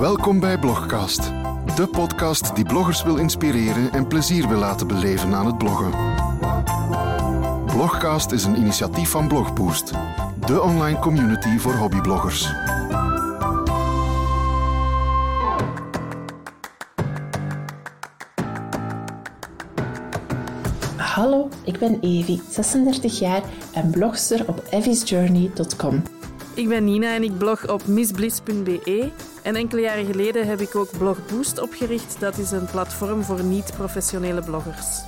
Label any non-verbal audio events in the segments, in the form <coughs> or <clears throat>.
Welkom bij Blogcast, de podcast die bloggers wil inspireren en plezier wil laten beleven aan het bloggen. Blogcast is een initiatief van Blogboost, de online community voor hobbybloggers. Hallo, ik ben Evi, 36 jaar en blogster op evisjourney.com. Ik ben Nina en ik blog op missbliss.be. En enkele jaren geleden heb ik ook Blog Boost opgericht. Dat is een platform voor niet-professionele bloggers.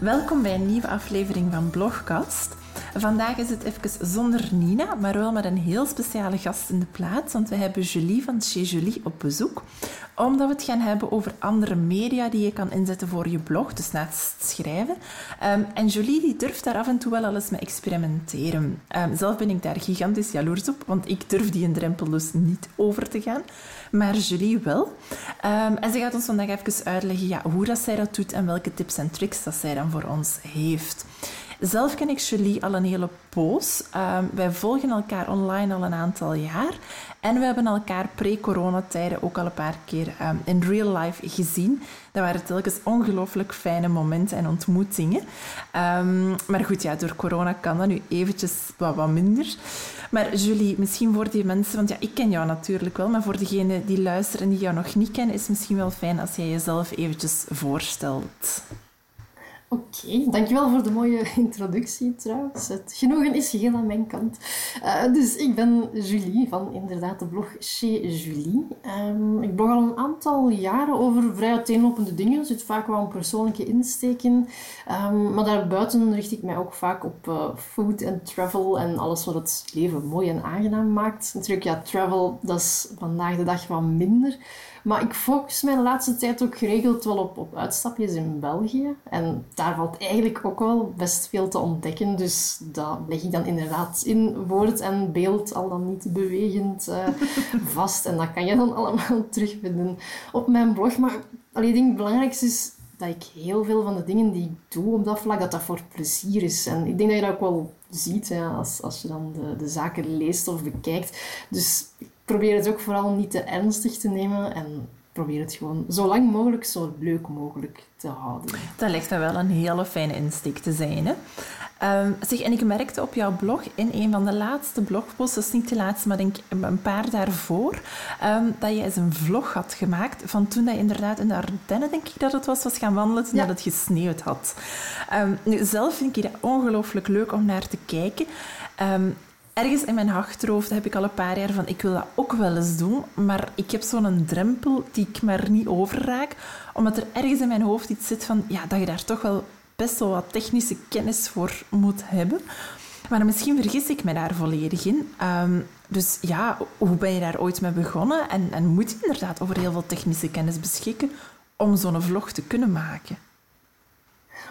Welkom bij een nieuwe aflevering van Blogcast. Vandaag is het even zonder Nina, maar wel met een heel speciale gast in de plaats. Want we hebben Julie van Chez Julie op bezoek. Omdat we het gaan hebben over andere media die je kan inzetten voor je blog, dus naast schrijven. Um, en Julie die durft daar af en toe wel alles mee experimenteren. Um, zelf ben ik daar gigantisch jaloers op, want ik durf die een drempel dus niet over te gaan. Maar Julie wel. Um, en ze gaat ons vandaag even uitleggen ja, hoe dat zij dat doet en welke tips en tricks dat zij dan voor ons heeft. Zelf ken ik Julie al een hele poos. Um, wij volgen elkaar online al een aantal jaar. En we hebben elkaar pre-coronatijden ook al een paar keer um, in real life gezien. Dat waren telkens ongelooflijk fijne momenten en ontmoetingen. Um, maar goed, ja, door corona kan dat nu eventjes wat, wat minder. Maar Julie, misschien voor die mensen, want ja, ik ken jou natuurlijk wel, maar voor degenen die luisteren en die jou nog niet kennen, is het misschien wel fijn als jij jezelf eventjes voorstelt. Oké, dankjewel voor de mooie <laughs> introductie trouwens. Het genoegen is geheel aan mijn kant. Uh, dus ik ben Julie van inderdaad de blog Chez Julie. Um, ik blog al een aantal jaren over vrij uiteenlopende dingen. Er zit vaak wel een persoonlijke insteek in. Um, maar daarbuiten richt ik mij ook vaak op uh, food en travel en alles wat het leven mooi en aangenaam maakt. Natuurlijk, ja, travel, dat is vandaag de dag wat minder. Maar ik focus mij de laatste tijd ook geregeld wel op, op uitstapjes in België. En daar valt eigenlijk ook wel best veel te ontdekken. Dus dat leg ik dan inderdaad in woord en beeld, al dan niet bewegend, uh, <laughs> vast. En dat kan je dan <laughs> allemaal terugvinden op mijn blog. Maar allee, ik denk het belangrijkste is dat ik heel veel van de dingen die ik doe op dat vlak, dat dat voor plezier is. En ik denk dat je dat ook wel ziet hè, als, als je dan de, de zaken leest of bekijkt. Dus probeer het ook vooral niet te ernstig te nemen en probeer het gewoon zo lang mogelijk, zo leuk mogelijk te houden. Dat lijkt me wel een hele fijne insteek te zijn. Hè? Um, zeg, en ik merkte op jouw blog in een van de laatste blogposts, dat is niet de laatste, maar denk een paar daarvoor, um, dat je eens een vlog had gemaakt van toen dat je inderdaad in de Ardennen, denk ik dat het was, was gaan wandelen toen ja. dat het gesneeuwd had. Um, nu, zelf vind ik dat ongelooflijk leuk om naar te kijken ergens in mijn achterhoofd heb ik al een paar jaar van ik wil dat ook wel eens doen, maar ik heb zo'n drempel die ik maar niet overraak, omdat er ergens in mijn hoofd iets zit van ja, dat je daar toch wel best wel wat technische kennis voor moet hebben. Maar misschien vergis ik me daar volledig in. Um, dus ja, hoe ben je daar ooit mee begonnen? En, en moet je inderdaad over heel veel technische kennis beschikken om zo'n vlog te kunnen maken?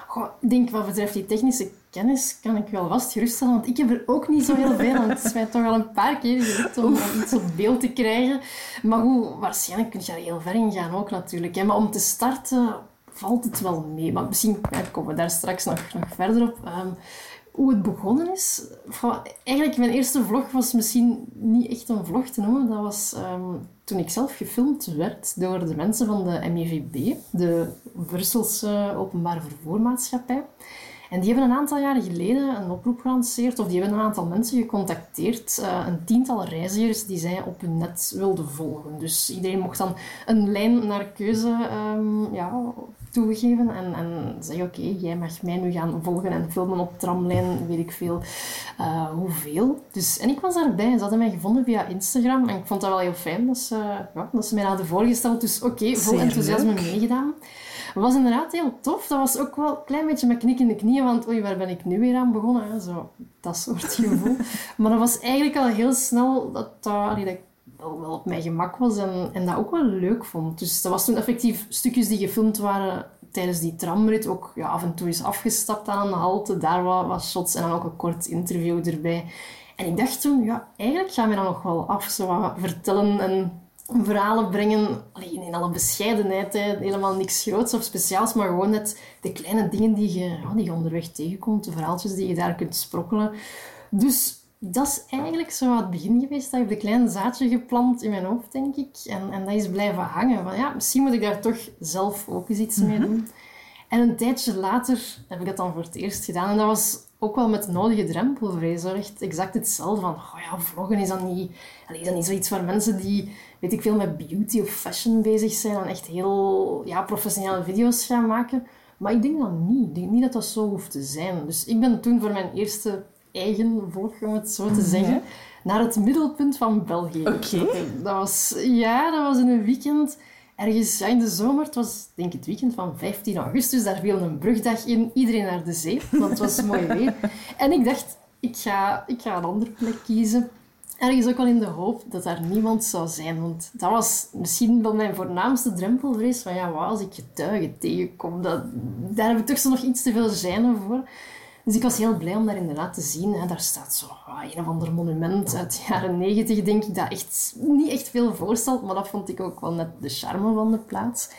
Goh, ik denk wat betreft die technische kennis kan ik wel vast geruststellen, want ik heb er ook niet zo heel veel. Het is mij toch al een paar keer gelukt om iets op beeld te krijgen. Maar goed, waarschijnlijk kun je er heel ver in gaan ook natuurlijk. Hè. Maar om te starten valt het wel mee. Maar misschien komen we daar straks nog, nog verder op. Um, hoe het begonnen is. Eigenlijk, mijn eerste vlog was misschien niet echt een vlog te noemen. Dat was um, toen ik zelf gefilmd werd door de mensen van de MEVB, de Brusselse Openbaar Vervoermaatschappij. En die hebben een aantal jaren geleden een oproep gelanceerd, of die hebben een aantal mensen gecontacteerd, uh, een tiental reizigers die zij op hun net wilden volgen. Dus iedereen mocht dan een lijn naar keuze um, ja, toegeven en, en zeggen, oké, okay, jij mag mij nu gaan volgen en filmen op tramlijn, weet ik veel uh, hoeveel. Dus, en ik was daarbij, ze hadden mij gevonden via Instagram en ik vond dat wel heel fijn dat ze, ja, dat ze mij hadden voorgesteld. Dus oké, okay, vol enthousiasme meegedaan. Dat was inderdaad heel tof. Dat was ook wel een klein beetje met knik in de knieën, want oei, waar ben ik nu weer aan begonnen? Hè? Zo, dat soort gevoel. <laughs> maar dat was eigenlijk al heel snel dat, uh, dat ik wel, op mijn gemak was en, en dat ook wel leuk vond. Dus dat was toen effectief stukjes die gefilmd waren tijdens die tramrit. Ook ja, af en toe is afgestapt aan een halte, daar wat, shots en dan ook een kort interview erbij. En ik dacht toen, ja, eigenlijk gaan we dan nog wel af zo vertellen en verhalen brengen, alleen in alle bescheidenheid, hè, helemaal niks groots of speciaals, maar gewoon net de kleine dingen die je, ja, die je onderweg tegenkomt, de verhaaltjes die je daar kunt sprokkelen. Dus dat is eigenlijk zo het begin geweest. Dat heeft een klein zaadje geplant in mijn hoofd, denk ik. En, en dat is blijven hangen. Van ja, misschien moet ik daar toch zelf ook eens iets mee doen. En een tijdje later heb ik dat dan voor het eerst gedaan. En dat was ook wel met nodige drempelvrees. Echt exact hetzelfde van, oh ja, vloggen is dan niet... Allee, is dat niet zoiets voor mensen die, weet ik veel, met beauty of fashion bezig zijn. En echt heel ja, professionele video's gaan maken. Maar ik denk dat niet. Ik denk niet dat dat zo hoeft te zijn. Dus ik ben toen voor mijn eerste eigen vlog, om het zo te zeggen, naar het middelpunt van België. Oké. Dat was, ja, dat was in een weekend ergens ja, in de zomer. Het was denk ik het weekend van 15 augustus. Daar viel een brugdag in. Iedereen naar de zee, want het was mooi weer. <laughs> En ik dacht, ik ga, ik ga een andere plek kiezen. Ergens ook wel in de hoop dat daar niemand zou zijn. Want dat was misschien wel mijn voornaamste drempelvrees. Van ja, wat als ik getuigen tegenkom? Dat, daar heb ik toch zo nog iets te veel zijnen voor. Dus ik was heel blij om daar inderdaad te zien. Hè. Daar staat zo ah, een of ander monument uit de jaren negentig, denk ik, dat echt niet echt veel voorstelt. Maar dat vond ik ook wel net de charme van de plaats.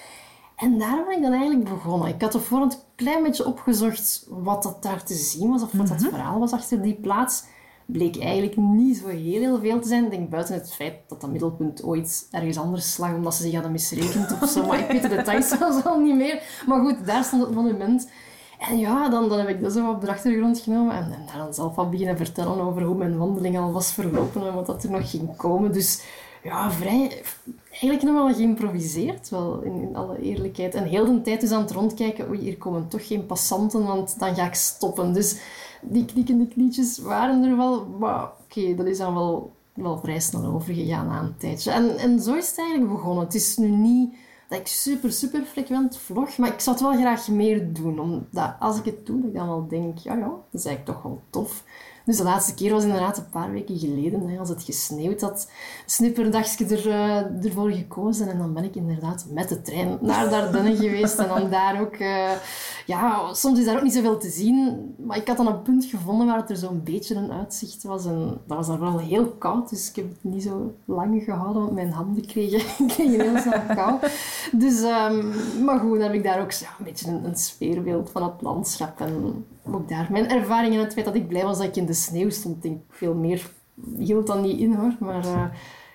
En daar ben ik dan eigenlijk begonnen. Ik had ervoor een klein beetje opgezocht wat dat daar te zien was, of wat dat verhaal was achter die plaats. Bleek eigenlijk niet zo heel, heel veel te zijn. Ik denk buiten het feit dat dat middelpunt ooit ergens anders lag, omdat ze zich hadden misrekend of zo. Maar ik weet de details <laughs> zelfs al niet meer. Maar goed, daar stond het monument. En ja, dan, dan heb ik dat zo op de achtergrond genomen en, dan zelf beginnen vertellen over hoe mijn wandeling al was verlopen en wat dat er nog ging komen. Dus ja, vrij... Eigenlijk nog wel geïmproviseerd, wel, in, in alle eerlijkheid. En heel de tijd dus aan het rondkijken, oei, hier komen toch geen passanten, want dan ga ik stoppen. Dus die knikkende knietjes waren er wel, maar oké, dat is dan wel, wel vrij snel overgegaan na een tijdje. En, en zo is het eigenlijk begonnen. Het is nu niet dat ik super, super frequent vlog. Maar ik zou het wel graag meer doen. Omdat als ik het doe, dat ik dan wel denk, ja, ja, dat is eigenlijk toch wel tof. Dus de laatste keer was inderdaad een paar weken geleden, hè, als het gesneeuwd had, snipperdagje er, uh, ervoor gekozen. En dan ben ik inderdaad met de trein naar Dardenne <laughs> geweest. En dan daar ook... Uh, ja, soms is daar ook niet zoveel te zien. Maar ik had dan een punt gevonden waar het er zo'n beetje een uitzicht was. En dat was dan wel heel koud, dus ik heb het niet zo lang gehouden, want mijn handen kregen, <laughs> kregen heel snel kou. Dus, um, maar goed, dan heb ik daar ook ja, een beetje een, een sfeerbeeld van het landschap. En ook daar mijn ervaring en het feit dat ik blij was dat ik in de sneeuw stond, denk ik veel meer hield dan niet in hoor. Maar uh,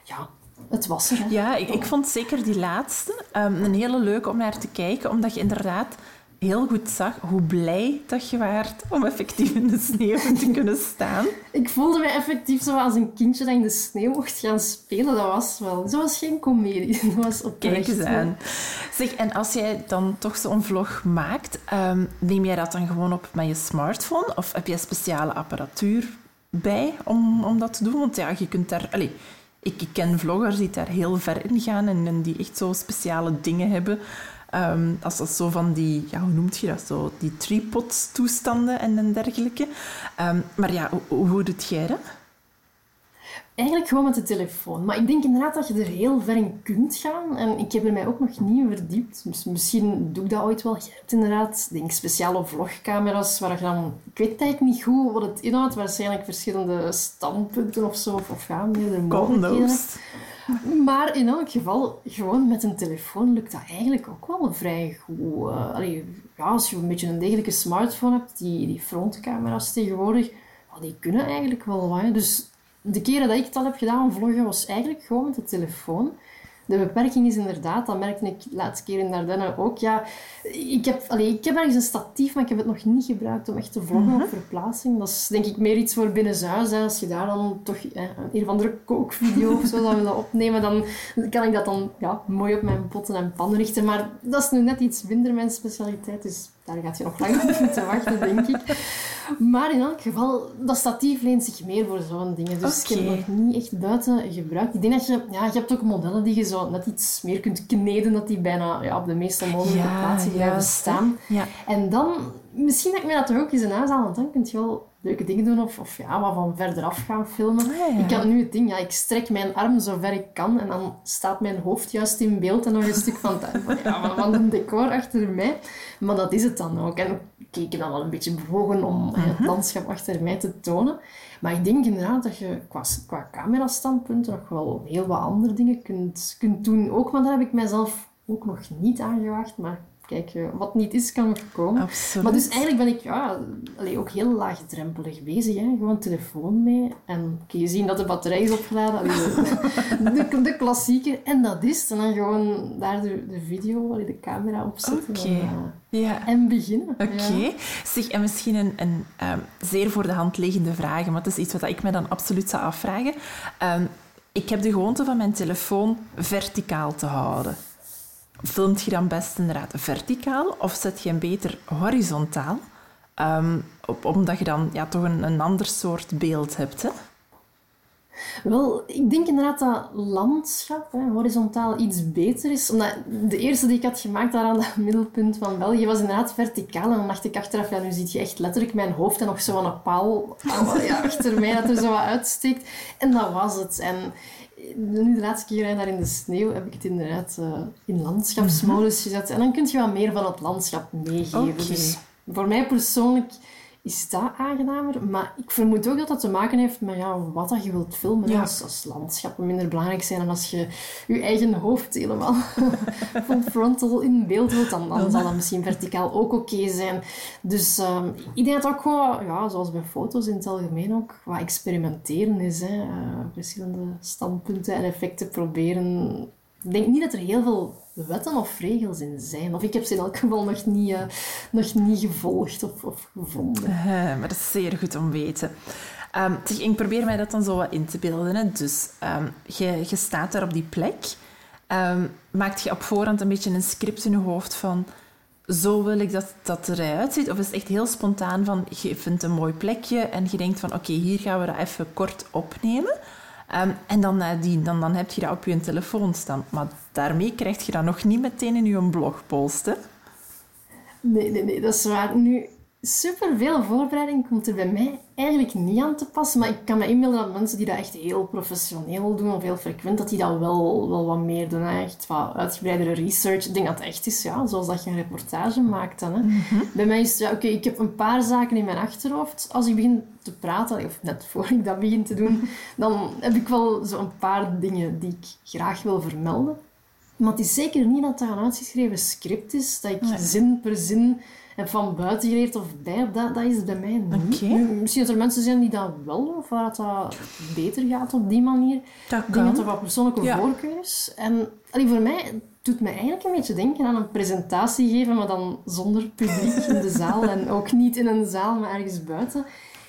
ja, het was er. Ja, ik, ik vond zeker die laatste um, een hele leuke om naar te kijken, omdat je inderdaad heel goed zag hoe blij dat je waart om effectief in de sneeuw te kunnen staan. ik voelde mij effectief zo als een kindje dat in de sneeuw mocht gaan spelen. Dat was wel... Dat was geen komedie. <laughs> Dat was oprecht. Kijk eens aan. Zeg, en als jij dan toch zo'n vlog maakt, um, neem jij dat dan gewoon op met je smartphone? Of heb je speciale apparatuur bij om, om dat te doen? Want ja, je kunt daar... Allez, ik, ik ken vloggers die daar heel ver in gaan en, en die echt zo speciale dingen hebben Um, als dat zo van die, ja, hoe noemt je dat zo, die tripod-toestanden en, en dergelijke. Um, maar ja, hoe, hoe doet jij dat? Eigenlijk gewoon met de telefoon. Maar ik denk inderdaad dat je er heel ver in kunt gaan. En ik heb er mij ook nog niet in verdiept. Dus misschien doe ik dat ooit wel. Je hebt inderdaad, denk speciale vlogcamera's waar je dan... Ik weet eigenlijk niet goed wat het inhoudt. Waarschijnlijk verschillende standpunten of zo. Of, of ja, meerdere mogelijkheden. Maar in elk geval, gewoon met een telefoon lukt dat eigenlijk ook wel vrij goed. Uh, ja, als je een beetje een degelijke smartphone hebt, die, die frontcamera's tegenwoordig, die kunnen eigenlijk wel. Dus de keren dat ik al heb gedaan, vloggen, was eigenlijk gewoon met de telefoon. De beperking is inderdaad, dat merkte ik de laatste keer in Dardenne ook. Ja, ik, heb, allee, ik heb ergens een statief, maar ik heb het nog niet gebruikt om echt te vloggen mm -hmm. op verplaatsing. Dat is denk ik meer iets voor binnenshuis. Hè. Als je daar dan toch eh, een of andere kookvideo of zo zou willen opnemen, dan kan ik dat dan ja, mooi op mijn potten en pannen richten. Maar dat is nu net iets minder mijn specialiteit, dus daar gaat je nog lang op moeten wachten, denk ik. Maar in elk geval, dat statief leent zich meer voor zo'n dingen. Dus okay. ik heb nog niet echt buiten gebruikt. Ik denk dat je... Ja, je hebt ook modellen die je zo net iets meer kunt kneden, dat die bijna ja, op de meeste mogelijke ja, plaatsen blijven staan. Ja. En dan... Misschien dat ik mij dat toch ook eens in huis haal, want dan kun je wel leuke dingen doen of, of ja, wat van verderaf gaan filmen. Ah, ja. Ik kan nu het ding, ja, ik strek mijn arm zo ver ik kan en dan staat mijn hoofd juist in beeld en nog een stuk van, het, ja, van een decor achter mij. Maar dat is het dan ook. En ik heb dan wel een beetje bewogen om uh -huh. het landschap achter mij te tonen. Maar ik denk inderdaad dat je qua, qua camerastandpunten nog wel heel wat andere dingen kunt, kunt doen. Ook, maar daar heb ik mijzelf ook nog niet aangewaagd. Maar kijk, eh, wat niet is, kan nog komen. Absoluut. Maar dus eigenlijk ben ik ja, allee, ook heel laagdrempelig bezig. Hè. Gewoon telefoon mee. En kun je zien dat de batterij is opgeladen. Allee, <laughs> de, de, de klassieker. En dat is het. En dan gewoon daar de, de video, allee, de camera op zetten. En, eh, Ja. en beginnen. Oké. Ja. Zeg, en misschien een, een ehm, zeer voor de hand liggende vraag, maar dat is iets wat ik me dan absoluut zou afvragen. Ehm, ik heb de gewoonte van mijn telefoon verticaal te houden. Filmt je dan best inderdaad verticaal of zet je hem beter horizontaal? Ehm, op, omdat je dan ja, toch een, een ander soort beeld hebt. Hè? Wel, ik denk inderdaad dat landschap, hè, horizontaal, iets beter is. Omdat de eerste die ik had gemaakt daar aan dat <laughs> middelpunt van België was inderdaad verticaal. En dan dacht ik achteraf, ja, nu zie je echt letterlijk mijn hoofd en nog zo aan een paal <laughs> achter mij dat er zo wat uitsteekt. En dat was het. En nu de laatste keer daar in de sneeuw heb ik het inderdaad eh, in landschapsmodus gezet. En dan kun je wat meer van het landschap meegeven. Dus voor mij persoonlijk is dat aangenamer. Maar ik vermoed ook dat dat te maken heeft met ja, wat dat je wilt filmen. Ja. Als, als landschappen minder belangrijk zijn dan als je je eigen hoofd helemaal <laughs> full frontal in beeld wilt, dan, dan zal dat misschien verticaal ook oké zijn. Dus ehm, ik denk dat dat ook gewoon, ja, zoals bij foto's in het algemeen ook, wat experimenteren is. Hè. Eh, verschillende standpunten en effecten proberen. Ik denk niet dat er heel veel wetten of regels in zijn. Of ik heb ze in elk geval nog niet, eh, nog niet gevolgd of, gevonden. Eh, maar dat is zeer goed om weten. Ehm, ik probeer mij dat dan zo wat in te beelden. Dus ehm, je, je staat daar op die plek. Ehm, maakt je op voorhand een beetje een script in je hoofd van... Zo wil ik dat dat eruit ziet. Of is het echt heel spontaan van... Je vindt een mooi plekje en je denkt van... Oké, hier gaan we dat even kort opnemen. En dan nadien, dan, dan heb je dat op je telefoon staan. Maar daarmee krijg je dat nog niet meteen in je blog posten. Nee, nee, nee, dat is waar. Nu, superveel voorbereiding komt er bij mij eigenlijk niet aan te pas. Maar ik kan me inbeelden dat mensen die dat echt heel professioneel doen, of heel frequent, dat die dat wel, wel wat meer doen. hè. Echt wat uitgebreidere research. Ik denk dat het echt is, ja, zoals dat je een reportage maakt dan. Hè. Bij mij is het, ja, oké, ik heb een paar zaken in mijn achterhoofd. Als ik begin te praten, of net voor ik dat begin te doen, <laughs> dan heb ik wel zo'n paar dingen die ik graag wil vermelden. Maar het is zeker niet dat dat een uitgeschreven script is, dat ik Nee. zin per zin heb van buiten geleerd of bij. Dat, dat is bij mij niet. Misschien dat er mensen zijn die dat wel, of waar het dat beter gaat op die manier. Dat Ik denk dat dat wat persoonlijke Ja. voorkeur is. En allee, voor mij doet me eigenlijk een beetje denken aan een presentatie geven, maar dan zonder publiek in de zaal. <laughs> En ook niet in een zaal, maar ergens buiten.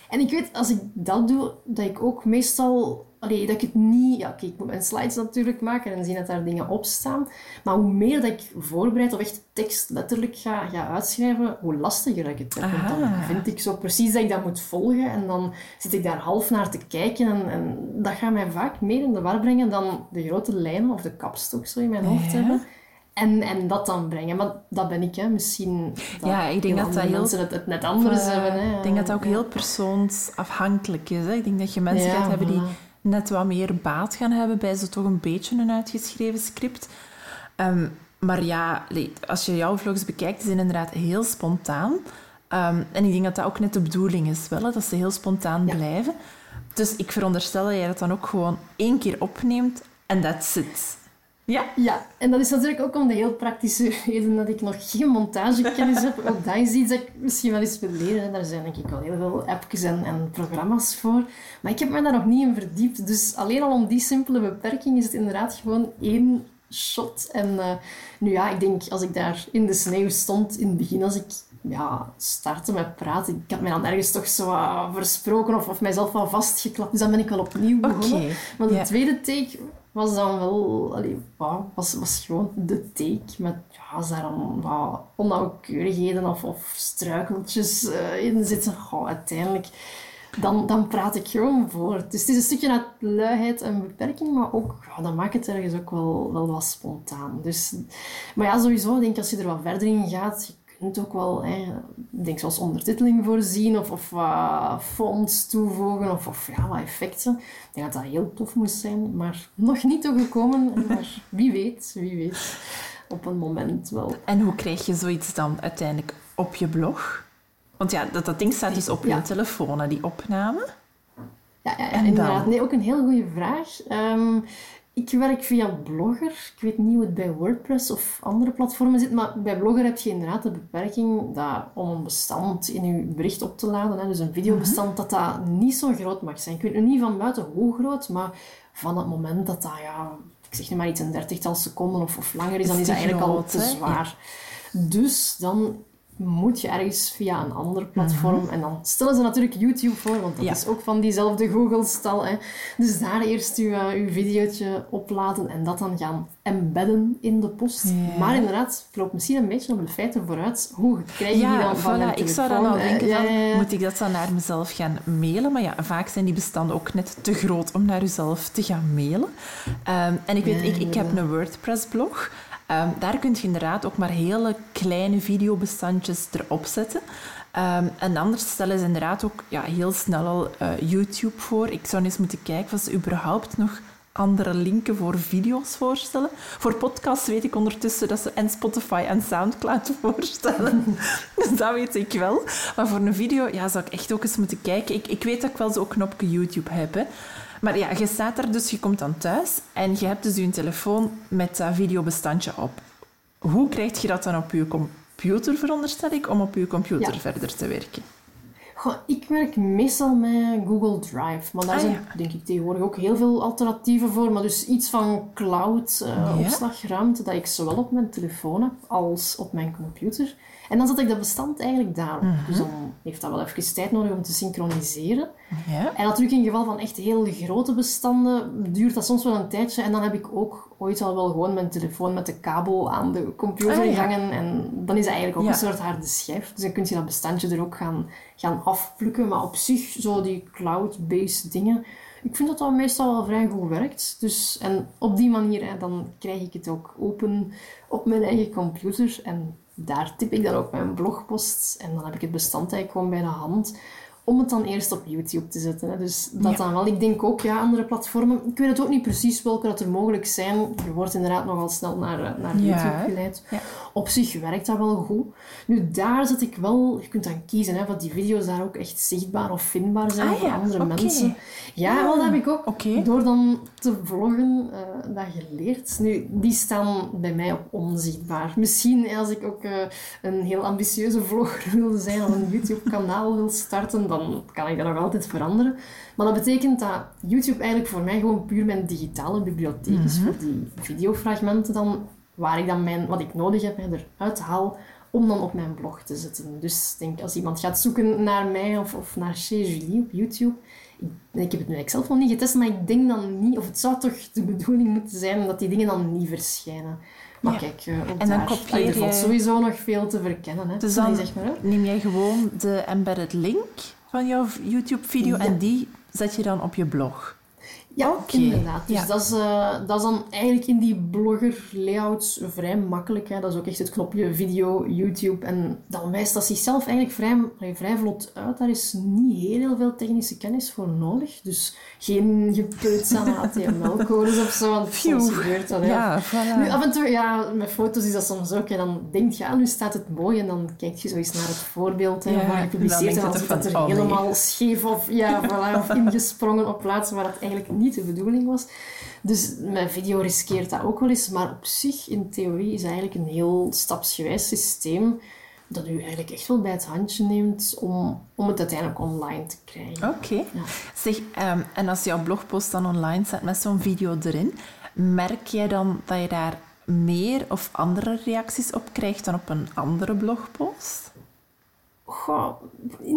En ik weet, als ik dat doe, dat ik ook meestal... Allee, dat ik het niet... Ja, oké, ik moet mijn slides natuurlijk maken en zien dat daar dingen op staan. Maar hoe meer dat ik voorbereid of echt tekst letterlijk ga, ga uitschrijven, hoe lastiger ik het heb. Want dan vind ik zo precies dat ik dat moet volgen. En dan zit ik daar half naar te kijken. En, en dat gaat mij vaak meer in de war brengen dan de grote lijnen of de kapstok zo in mijn hoofd Ja. hebben. En, en dat dan brengen. Maar dat ben ik, hè. Misschien dat Ja, ik denk dat dat heel- mensen het, het net anders hebben. Hè. Ik denk dat dat ook heel persoonsafhankelijk is. Hè. Ik denk dat je mensen Ja, gaat hebben die voilà. Net wat meer baat gaan hebben bij zo toch een beetje een uitgeschreven script. Ehm, maar ja, als je jouw vlogs bekijkt, die zijn inderdaad heel spontaan. Ehm, en ik denk dat dat ook net de bedoeling is, wel, hè, dat ze heel spontaan Ja. blijven. Dus ik veronderstel dat jij dat dan ook gewoon één keer opneemt en that's it. Ja? Ja, en dat is natuurlijk ook om de heel praktische reden dat ik nog geen montagekennis heb. Ook dat is iets dat ik misschien wel eens wil leren. Daar zijn denk ik wel heel veel appjes en, en programma's voor. Maar ik heb me daar nog niet in verdiept. Dus alleen al om die simpele beperking is het inderdaad gewoon één shot. En eh, nu ja, ik denk als ik daar in de sneeuw stond in het begin, als ik ja, startte met praten, ik had mij dan ergens toch zo wat versproken of, of mijzelf wel vastgeklapt. Dus dan ben ik wel opnieuw begonnen. Oké, Maar de tweede take was dan wel... Allee, wauw, was, was gewoon de take. Met, ja, dan wat onnauwkeurigheden of, of struikeltjes eh, in zitten, goh, uiteindelijk... Dan, dan praat ik gewoon voort. Dus het is een stukje uit luiheid en beperking, maar ook, ja, dat maakt het ergens ook wel, wel wat spontaan. Dus, maar ja, sowieso, denk ik, als je er wat verder in gaat, kunt ook wel, hè, ik denk zoals ondertiteling voorzien of, of wat fonts toevoegen of, of ja, wat effecten. Ik denk dat dat heel tof moest zijn, maar nog niet toegekomen. <laughs> Maar wie weet, wie weet, op een moment wel. En hoe krijg je zoiets dan uiteindelijk op je blog? Want ja, dat, dat ding staat dus op Ja. je telefoon, die opname. Ja, ja, inderdaad. Nee, ook een heel goede vraag. Ehm, ik werk via Blogger. Ik weet niet hoe het bij WordPress of andere platformen zit, maar bij Blogger heb je inderdaad de beperking dat om een bestand in je bericht op te laden, hè, dus een videobestand, dat dat niet zo groot mag zijn. Ik weet nu niet van buiten hoe groot, maar van het moment dat dat, ja, ik zeg nu maar iets een dertigtal seconden of, of langer is, dan is dat eigenlijk al te zwaar. Dus dan moet je ergens via een ander platform. En dan stellen ze natuurlijk YouTube voor, want dat is ook van diezelfde Google-stal. Dus daar eerst je, uh, uw videootje opladen en dat dan gaan embedden in de post. Maar inderdaad, ik loop misschien een beetje op de feiten vooruit. Hoe krijg je die dan van voilà, Ik zou dan al denken, van, moet ik dat dan naar mezelf gaan mailen? Maar ja, vaak zijn die bestanden ook net te groot om naar jezelf te gaan mailen. Um, en ik weet, ik, ik heb een WordPress-blog. Um, daar kun je inderdaad ook maar hele kleine videobestandjes erop zetten. Um, en anders stellen ze inderdaad ook ja, heel snel al uh, YouTube voor. Ik zou eens moeten kijken of ze überhaupt nog andere linken voor video's voorstellen. Voor podcasts weet ik ondertussen dat ze en Spotify en Soundcloud <laughs> voorstellen. dus dat weet ik wel. Maar voor een video ja, zou ik echt ook eens moeten kijken. Ik, ik weet dat ik wel zo'n knopje YouTube heb. Maar ja, je staat er dus, je komt dan thuis en je hebt dus je telefoon met dat videobestandje op. Hoe krijg je dat dan op je computer, veronderstel ik, om op je computer verder te werken? Goh, ik werk meestal met Google Drive. Maar daar ah, zijn denk ik tegenwoordig ook heel veel alternatieven voor. Maar dus iets van cloud uh, opslagruimte dat ik zowel op mijn telefoon heb als op mijn computer. En dan zet ik dat bestand eigenlijk daarop. Mhm. Dus dan heeft dat wel even tijd nodig om te synchroniseren. Ja. En natuurlijk in geval van echt heel grote bestanden duurt dat soms wel een tijdje. En dan heb ik ook ooit al wel gewoon mijn telefoon met de kabel aan de computer ah, gehangen. En dan is het eigenlijk ook een soort harde schijf. Dus dan kun je dat bestandje er ook gaan, gaan afplukken. Maar op zich, zo die cloud-based dingen... Ik vind dat dat meestal wel vrij goed werkt. Dus, en op die manier hè, dan krijg ik het ook open op mijn eigen computer. En daar typ ik dan ook mijn blogposts en dan heb ik het bestand eigenlijk gewoon bij de hand om het dan eerst op YouTube te zetten. Hè. Dus dat dan wel. Ik denk ook, ja, andere platformen. Ik weet het ook niet precies welke dat er mogelijk zijn. Je wordt inderdaad nogal snel naar, eh, naar YouTube geleid. Ja. Op zich werkt dat wel goed. Nu, daar zet ik wel... Je kunt dan kiezen, hè, wat die video's daar ook echt zichtbaar of vindbaar zijn ah, voor andere mensen. Ja, ah, wel, dat heb ik ook door dan te vloggen uh, dat geleerd. Nu, die staan bij mij op onzichtbaar. Misschien als ik ook uh, een heel ambitieuze vlogger <laughs> wil zijn of een YouTube-kanaal wil starten, dan kan ik dat nog altijd veranderen. Maar dat betekent dat YouTube eigenlijk voor mij gewoon puur mijn digitale bibliotheek is mhm. voor die videofragmenten dan, waar ik dan mijn, wat ik nodig heb, eruit haal om dan op mijn blog te zetten. Dus denk, als iemand gaat zoeken naar mij of, of naar Chez Julie op YouTube, ik, ik heb het nu zelf nog niet getest, maar ik denk dan niet, of het zou toch de bedoeling moeten zijn dat die dingen dan niet verschijnen. Maar kijk, uh, en dan kopieer je... Er valt sowieso nog veel te verkennen. Hè. Dus dan zeg maar, neem jij gewoon de embedded link van jouw YouTube-video en die zet je dan op je blog. Ja, okay. inderdaad. Dus dat, is, uh, dat is dan eigenlijk in die blogger-layouts vrij makkelijk. Hè. Dat is ook echt het knopje video, YouTube. En dan wijst dat zichzelf eigenlijk vrij, vrij vlot uit. Daar is niet heel veel technische kennis voor nodig. Dus geen gepeuts aan HTML-codes of zo. Want soms gebeurt dat. Ja, voilà. Nu, af en toe, ja, met foto's is dat soms ook. En dan denk je, ah, nu staat het mooi. En dan kijk je zo eens naar het voorbeeld hè, ja, waar je publiceert. En dan zit dat er oh, helemaal scheef of, ja, voilà, of ingesprongen op plaatsen waar het eigenlijk niet niet de bedoeling was. Dus mijn video riskeert dat ook wel eens. Maar op zich, in theorie, is eigenlijk een heel stapsgewijs systeem dat u eigenlijk echt wel bij het handje neemt om, om het uiteindelijk online te krijgen. Oké. Ja. Zeg, ehm, en als jouw blogpost dan online zet met zo'n video erin, merk jij dan dat je daar meer of andere reacties op krijgt dan op een andere blogpost? Goh,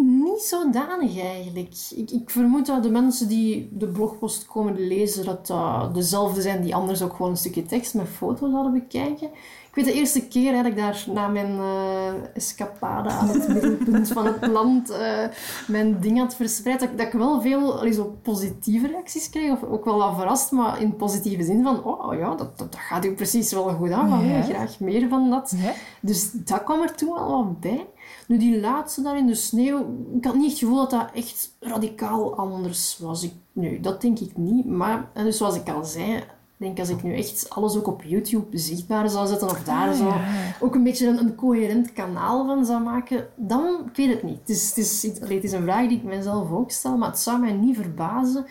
niet zodanig eigenlijk. Ik, ik, vermoed dat de mensen die de blogpost komen lezen, dat dat dezelfde zijn die anders ook gewoon een stukje tekst met foto's hadden bekijken. Ik weet de eerste keer dat ik daar na mijn uh, escapade aan het middelpunt van het land uh, mijn ding had verspreid, dat, dat ik wel veel allee, zo positieve reacties kreeg. Of ook wel wat verrast, maar in positieve zin van, oh ja, dat, dat, gaat u precies wel goed aan. Ja. Graag meer van dat. Ja. Dus dat kwam er toen wel wat bij. Nu, die laatste daar in de sneeuw, ik had niet het gevoel dat dat echt radicaal anders was. Ik, nee, dat denk ik niet. Maar, dus zoals ik al zei, denk als ik nu echt alles ook op YouTube zichtbaar zou zetten of daar Ah, zo ja. ook een beetje een, een coherent kanaal van zou maken, dan, ik weet het niet. Het is, het, is, het een vraag die ik mezelf ook stel, maar het zou mij niet verbazen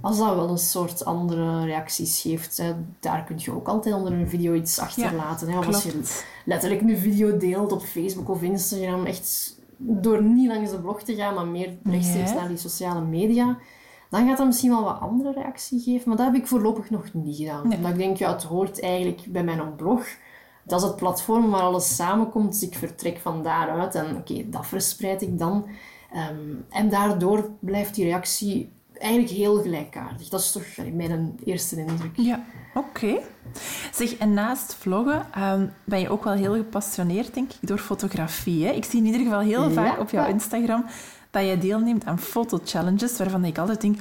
als dat wel een soort andere reacties geeft. Hè. Daar kun je ook altijd onder een video iets achterlaten. hè. Of als je letterlijk een video deelt op Facebook of Instagram, echt door niet langs de blog te gaan, maar meer rechtstreeks naar die sociale media, dan gaat dat misschien wel wat andere reactie geven. Maar dat heb ik voorlopig nog niet gedaan. Nee. Omdat ik denk, ja, het hoort eigenlijk bij mijn blog. Dat is het platform waar alles samenkomt, dus ik vertrek van daaruit en oké, dat verspreid ik dan. Ehm, en daardoor blijft die reactie eigenlijk heel gelijkaardig. Dat is toch mijn eerste indruk. Ja, oké. Zeg, en naast vloggen ehm, ben je ook wel heel gepassioneerd, denk ik, door fotografie. Hè? Ik zie in ieder geval heel Ja. vaak op jouw Instagram dat je deelneemt aan fotochallenges, waarvan ik altijd denk,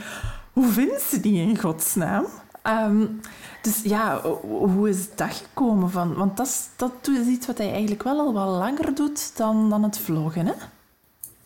hoe vinden ze die in godsnaam? Ehm, dus ja, ho- hoe is dat gekomen? Van? Want dat is, dat is iets wat hij eigenlijk wel al wat langer doet dan, dan het vloggen, hè?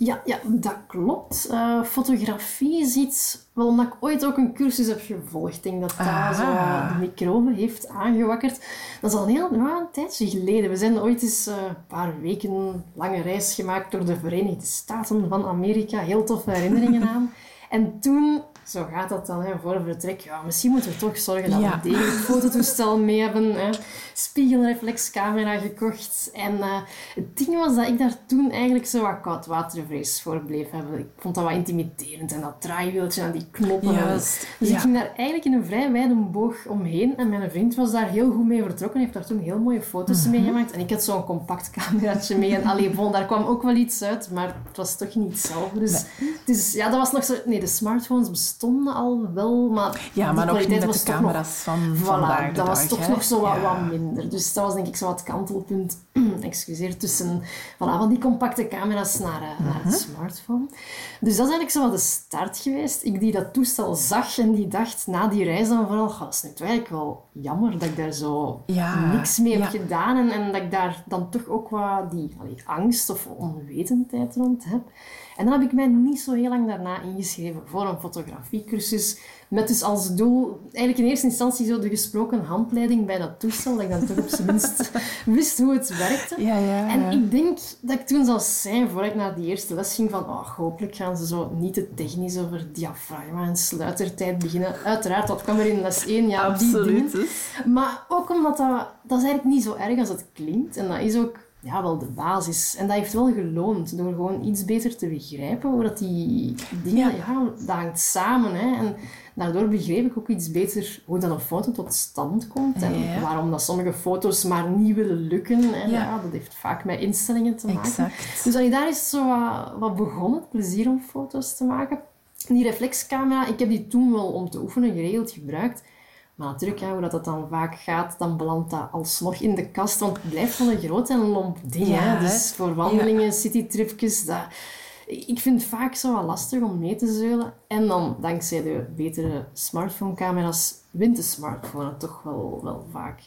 Ja, ja, dat klopt. Eh, fotografie is iets... Wel, omdat ik ooit ook een cursus heb gevolgd. Ik denk dat dat Ah. zo wat de microbe heeft aangewakkerd. Dat is al een heel een tijdje geleden. We zijn ooit eens eh, een paar weken lange reis gemaakt door de Verenigde Staten van Amerika. Heel toffe herinneringen aan. <laughs> En toen... Zo gaat dat dan, hè, voor vertrek. Ja, misschien moeten we toch zorgen dat Ja. we een degelijk fototoestel mee hebben. Hè. Spiegelreflexcamera gekocht. En eh, het ding was dat ik daar toen eigenlijk zo wat koudwatervrees voor bleef hebben. Ik vond dat wat intimiderend. En dat draaiwieltje en die knoppen. Juist, Dus ja. ik ging daar eigenlijk in een vrij wijde boog omheen. En mijn vriend was daar heel goed mee vertrokken. Hij heeft daar toen heel mooie foto's Mhm. mee gemaakt. En ik had zo'n compact cameraatje mee. En allee, bon, daar kwam ook wel iets uit. Maar het was toch niet hetzelfde. Dus, dus ja, dat was nog zo... Nee, de smartphones bestonden al wel. Maar Ja, maar nog niet met de toch nog camera's van Voilà, vandaag dat was toch nog zo wat, Ja. wat minder. Dus dat was denk ik zo wat kantelpunt, <clears throat> excuseer, tussen voilà, van die compacte camera's naar, eh, naar Mhm. het smartphone. Dus dat is eigenlijk zo wat de start geweest. Ik die dat toestel zag en die dacht na die reis dan vooral, "Goh, dat is eigenlijk wel jammer dat ik daar zo Ja, niks mee heb ja. gedaan en, en dat ik daar dan toch ook wat die allee, angst of onwetendheid rond heb. En dan heb ik mij niet zo heel lang daarna ingeschreven voor een fotografiecursus. Met dus als doel, eigenlijk in eerste instantie zo de gesproken handleiding bij dat toestel. Dat ik dan toch op zijn minst <laughs> wist hoe het werkte. Ja, ja. En ik denk dat ik toen zou zijn, voor ik naar die eerste les ging, van oh, hopelijk gaan ze zo niet te technisch over diafragma en sluitertijd beginnen. Uiteraard, dat kwam er in les 1, ja, die dingen. Absoluut. Maar ook omdat dat, dat is eigenlijk niet zo erg als het klinkt. En dat is ook ja, wel de basis. En dat heeft wel geloond door gewoon iets beter te begrijpen hoe dat die dingen, ja. dat hangt samen. Hè. En daardoor begreep ik ook iets beter hoe dan een foto tot stand komt. En Ja. waarom dat sommige foto's maar niet willen lukken. En Ja. ja. dat heeft vaak met instellingen te maken. Exact. Dus allee, daar is zo wat, wat begonnen, het plezier om foto's te maken. Die reflexcamera, ik heb die toen wel om te oefenen geregeld gebruikt. Maar natuurlijk, ja, hoe dat, dat dan vaak gaat, dan belandt dat alsnog in de kast. Want het blijft wel een groot en lomp ding. Ja, hè? Dus voor wandelingen, citytripjes, dat... Ik vind het vaak zo wat lastig om mee te zeulen. En dan, dankzij de betere smartphone-camera's, wint de smartphone toch wel, wel vaak.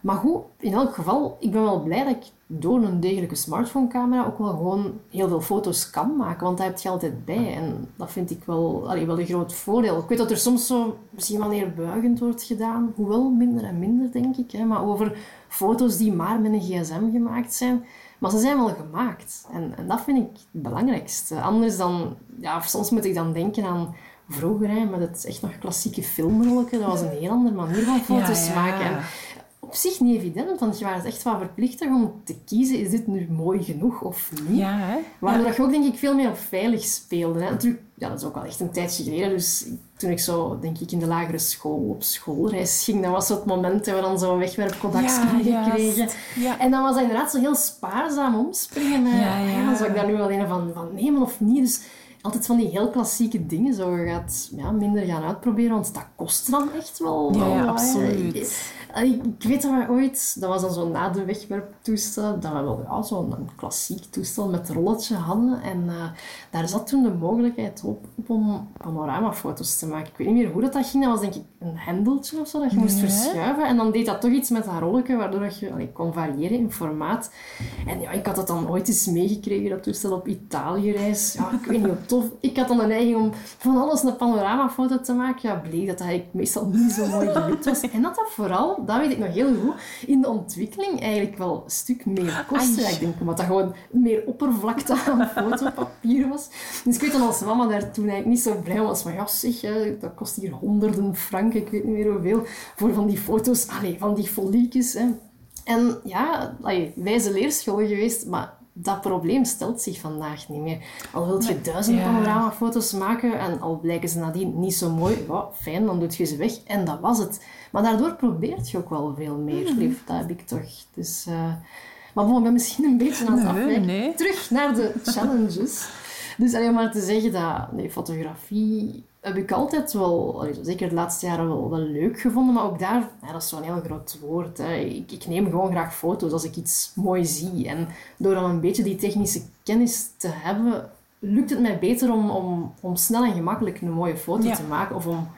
Maar goed, in elk geval, ik ben wel blij dat ik door een degelijke smartphone-camera ook wel gewoon heel veel foto's kan maken. Want daar heb je altijd bij. En dat vind ik wel, allee, wel een groot voordeel. Ik weet dat er soms zo misschien wel neerbuigend wordt gedaan. Hoewel minder en minder, denk ik. Hè, maar over foto's die maar met een gsm gemaakt zijn. Maar ze zijn wel gemaakt. En, en dat vind ik het belangrijkste. Anders dan... Ja, soms moet ik dan denken aan vroeger, hè, met het echt nog klassieke filmrollen. Dat was een heel andere manier van foto's ja. maken. En op zich niet evident, want je was echt wel verplicht om te kiezen, is dit nu mooi genoeg of niet? Ja, hè? Waardoor dat je ook denk ik veel meer op veilig speelde. Hè. Natuurlijk, ja, dat is ook al echt een tijdje geleden. Dus toen ik zo, denk ik, in de lagere school op schoolreis ging, dat was zo het moment dat we dan zo wegwerpkodaks Ja, kregen. juist. Ja. En dan was dat inderdaad zo heel spaarzaam omspringen. Met, Ja, ja. dan zou ik daar nu wel een van, van nemen of niet? Dus altijd van die heel klassieke dingen zo je gaat ja, minder gaan uitproberen, want dat kost dan echt wel. Ja, wel absoluut. Ik weet dat we ooit, dat was dan zo na de wegwerptoestel, dat we wel ja, zo'n klassiek toestel met rolletje hadden. En eh, daar zat toen de mogelijkheid op, op om panoramafoto's te maken. Ik weet niet meer hoe dat, dat ging. Dat was denk ik een hendeltje of zo, dat je moest Ja. verschuiven. En dan deed dat toch iets met dat rolletje, waardoor dat je allee, kon variëren in formaat. En ja, ik had dat dan ooit eens meegekregen, dat toestel op Italië-reis. Ja, ik weet niet hoe tof. Ik had dan de neiging om van alles een panoramafoto te maken. Ja, bleek dat dat eigenlijk meestal niet zo mooi gelukt was. En dat dat vooral, dat weet ik nog heel goed, in de ontwikkeling eigenlijk wel een stuk meer kostte. Ik denk, omdat dat gewoon meer oppervlakte aan <laughs> fotopapier was. Dus ik weet dan als mama daar toen eigenlijk niet zo blij was. Van ja, zeg, hè, dat kost hier honderden franken, ik weet niet meer hoeveel, voor van die foto's, allee, van die foliekjes. Hè. En ja, allee, wijze leerschool geweest, maar dat probleem stelt zich vandaag niet meer. Al wilt je duizend ja. panoramafoto's maken en al blijken ze nadien niet zo mooi, fijn, dan doet je ze weg en dat was het. Maar daardoor probeert je ook wel veel meer, lief. Dat heb ik toch. Dus, eh, maar bon, ik ben misschien een beetje aan het Nee, afwijken. nee. Terug naar de <laughs> challenges. Dus alleen maar te zeggen dat nee, fotografie heb ik altijd wel, zeker de laatste jaren, wel, wel leuk gevonden. Maar ook daar, ja, dat is zo'n heel groot woord. Hè. Ik, ik neem gewoon graag foto's als ik iets mooi zie. En door dan een beetje die technische kennis te hebben, lukt het mij beter om, om, om snel en gemakkelijk een mooie foto Ja. te maken. Of om,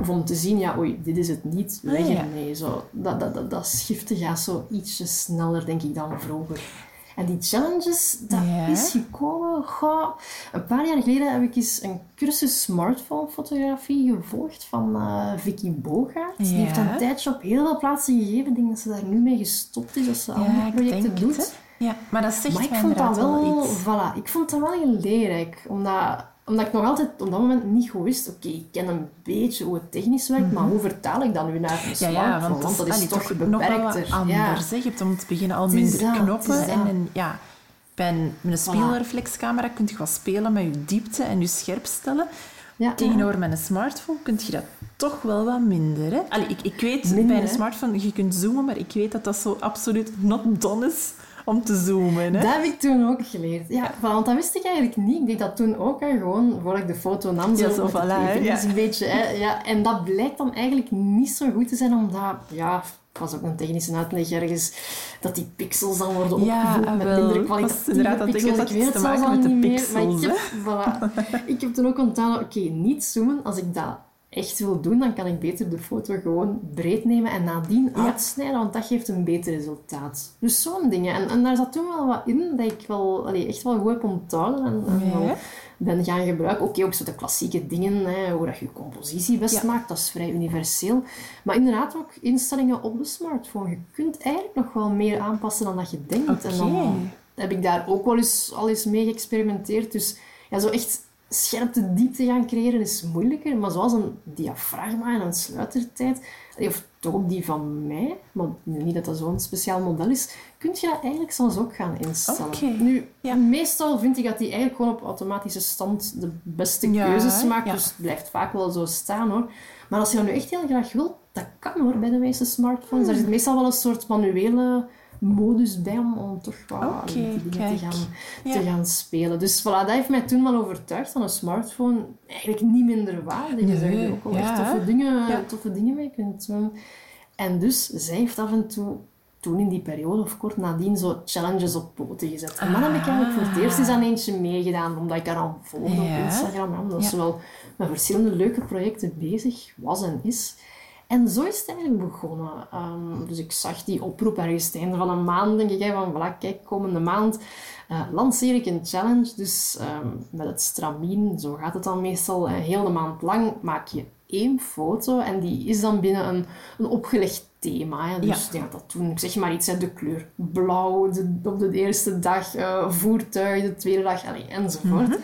of om te zien, ja, oei, dit is het niet, weg Ah, ermee. Zo, dat, dat, dat, dat schiften gaat zo ietsje sneller, denk ik, dan vroeger. En die challenges, dat Ja. is gekomen... Goh, een paar jaar geleden heb ik eens een cursus smartphone-fotografie gevolgd van eh, Vicky Bogaert. Die heeft een tijdje op heel veel plaatsen gegeven. Ik denk dat ze daar nu mee gestopt is, als ze andere Ja, ik projecten doet. het. Ja, maar dat zegt Maar ik vond dat wel, iets. voilà, ik vond dat wel heel leerrijk. Omdat, omdat ik nog altijd op dat moment niet goed wist, oké, ik ken een beetje hoe het technisch werkt, maar hoe vertaal ik dat nu naar een smartphone? ja, want dat is, dat is allee, toch nog wel beperkter. wat ja. anders. Je hebt om te beginnen al minder dat, knoppen. En een, ja, bij een, met een spiegelreflexcamera kun je wat spelen met je diepte en je scherpstellen. Ja, Tegenover met een smartphone kun je dat toch wel wat minder. Hè? Allee, ik, ik weet, Minder, bij een hè? smartphone, je kunt zoomen, maar ik weet dat dat zo absoluut not done is om te zoomen. Hè? Dat heb ik toen ook geleerd. Ja, want dat wist ik eigenlijk niet. Ik deed dat toen ook hè, gewoon voordat ik de foto nam. Zo voilà, even ja. een beetje. Hè, ja. En dat blijkt dan eigenlijk niet zo goed te zijn, omdat... Ja, was ook een technische uitleg ergens, dat die pixels dan worden Ja, opgevoed met minder kwalitatieve inderdaad dat pixels. ik weet het zelfs maken al met de niet meer. Maar ik heb, voilà. ik heb toen ook ontdaan, oké, niet zoomen. Als ik dat echt wil doen, dan kan ik beter de foto gewoon breed nemen en nadien uitsnijden, want dat geeft een beter resultaat. Dus zo'n dingen. En, en daar zat toen wel wat in dat ik wel, allee, echt wel goed heb onthouden en, en Ja. ben gaan gebruiken. Oké, ook zo de klassieke dingen, hè, hoe dat je je compositie best Ja. maakt, dat is vrij universeel. Maar inderdaad ook instellingen op de smartphone. Je kunt eigenlijk nog wel meer aanpassen dan dat je denkt. En dan heb ik daar ook wel eens, al eens mee geëxperimenteerd. Dus ja, zo echt scherpte diepte gaan creëren is moeilijker. Maar zoals een diafragma en een sluitertijd, of toch ook die van mij, maar niet dat dat zo'n speciaal model is, kun je dat eigenlijk zelfs ook gaan instellen. Nu, Ja. meestal vind ik dat die eigenlijk gewoon op automatische stand de beste Ja, keuzes maakt. ja. Dus het blijft vaak wel zo staan hoor. Maar als je dat nu echt heel graag wilt, dat kan hoor bij de meeste smartphones. Hmm. Er zit meestal wel een soort manuele modus bij om, om toch wat die dingen kijk. te gaan, Ja. te gaan spelen. Dus voilà, dat heeft mij toen wel overtuigd dat een smartphone eigenlijk niet minder waardig is. Dat je Nee, ook wel ja, echt toffe dingen, Ja. toffe dingen mee kunt doen. En dus, zij heeft af en toe toen in die periode of kort nadien zo challenges op poten gezet. En dan heb ik eigenlijk voor het eerst eens aan eentje meegedaan, omdat ik haar al volgde op Instagram. Omdat ze wel met verschillende leuke projecten bezig was en is. En zo is het eigenlijk begonnen. Ehm, dus ik zag die oproep ergens het einde van een maand, denk ik, hè, van voilà, kijk, komende maand eh, lanceer ik een challenge. Dus ehm, met het stramien, zo gaat het dan meestal, eh, heel de maand lang maak je één foto en die is dan binnen een, een opgelegd thema. Hè. Dus Ja. dat toen, ik zeg maar iets, hè, de kleur blauw de, op de eerste dag, eh, voertuig de tweede dag, enzovoort.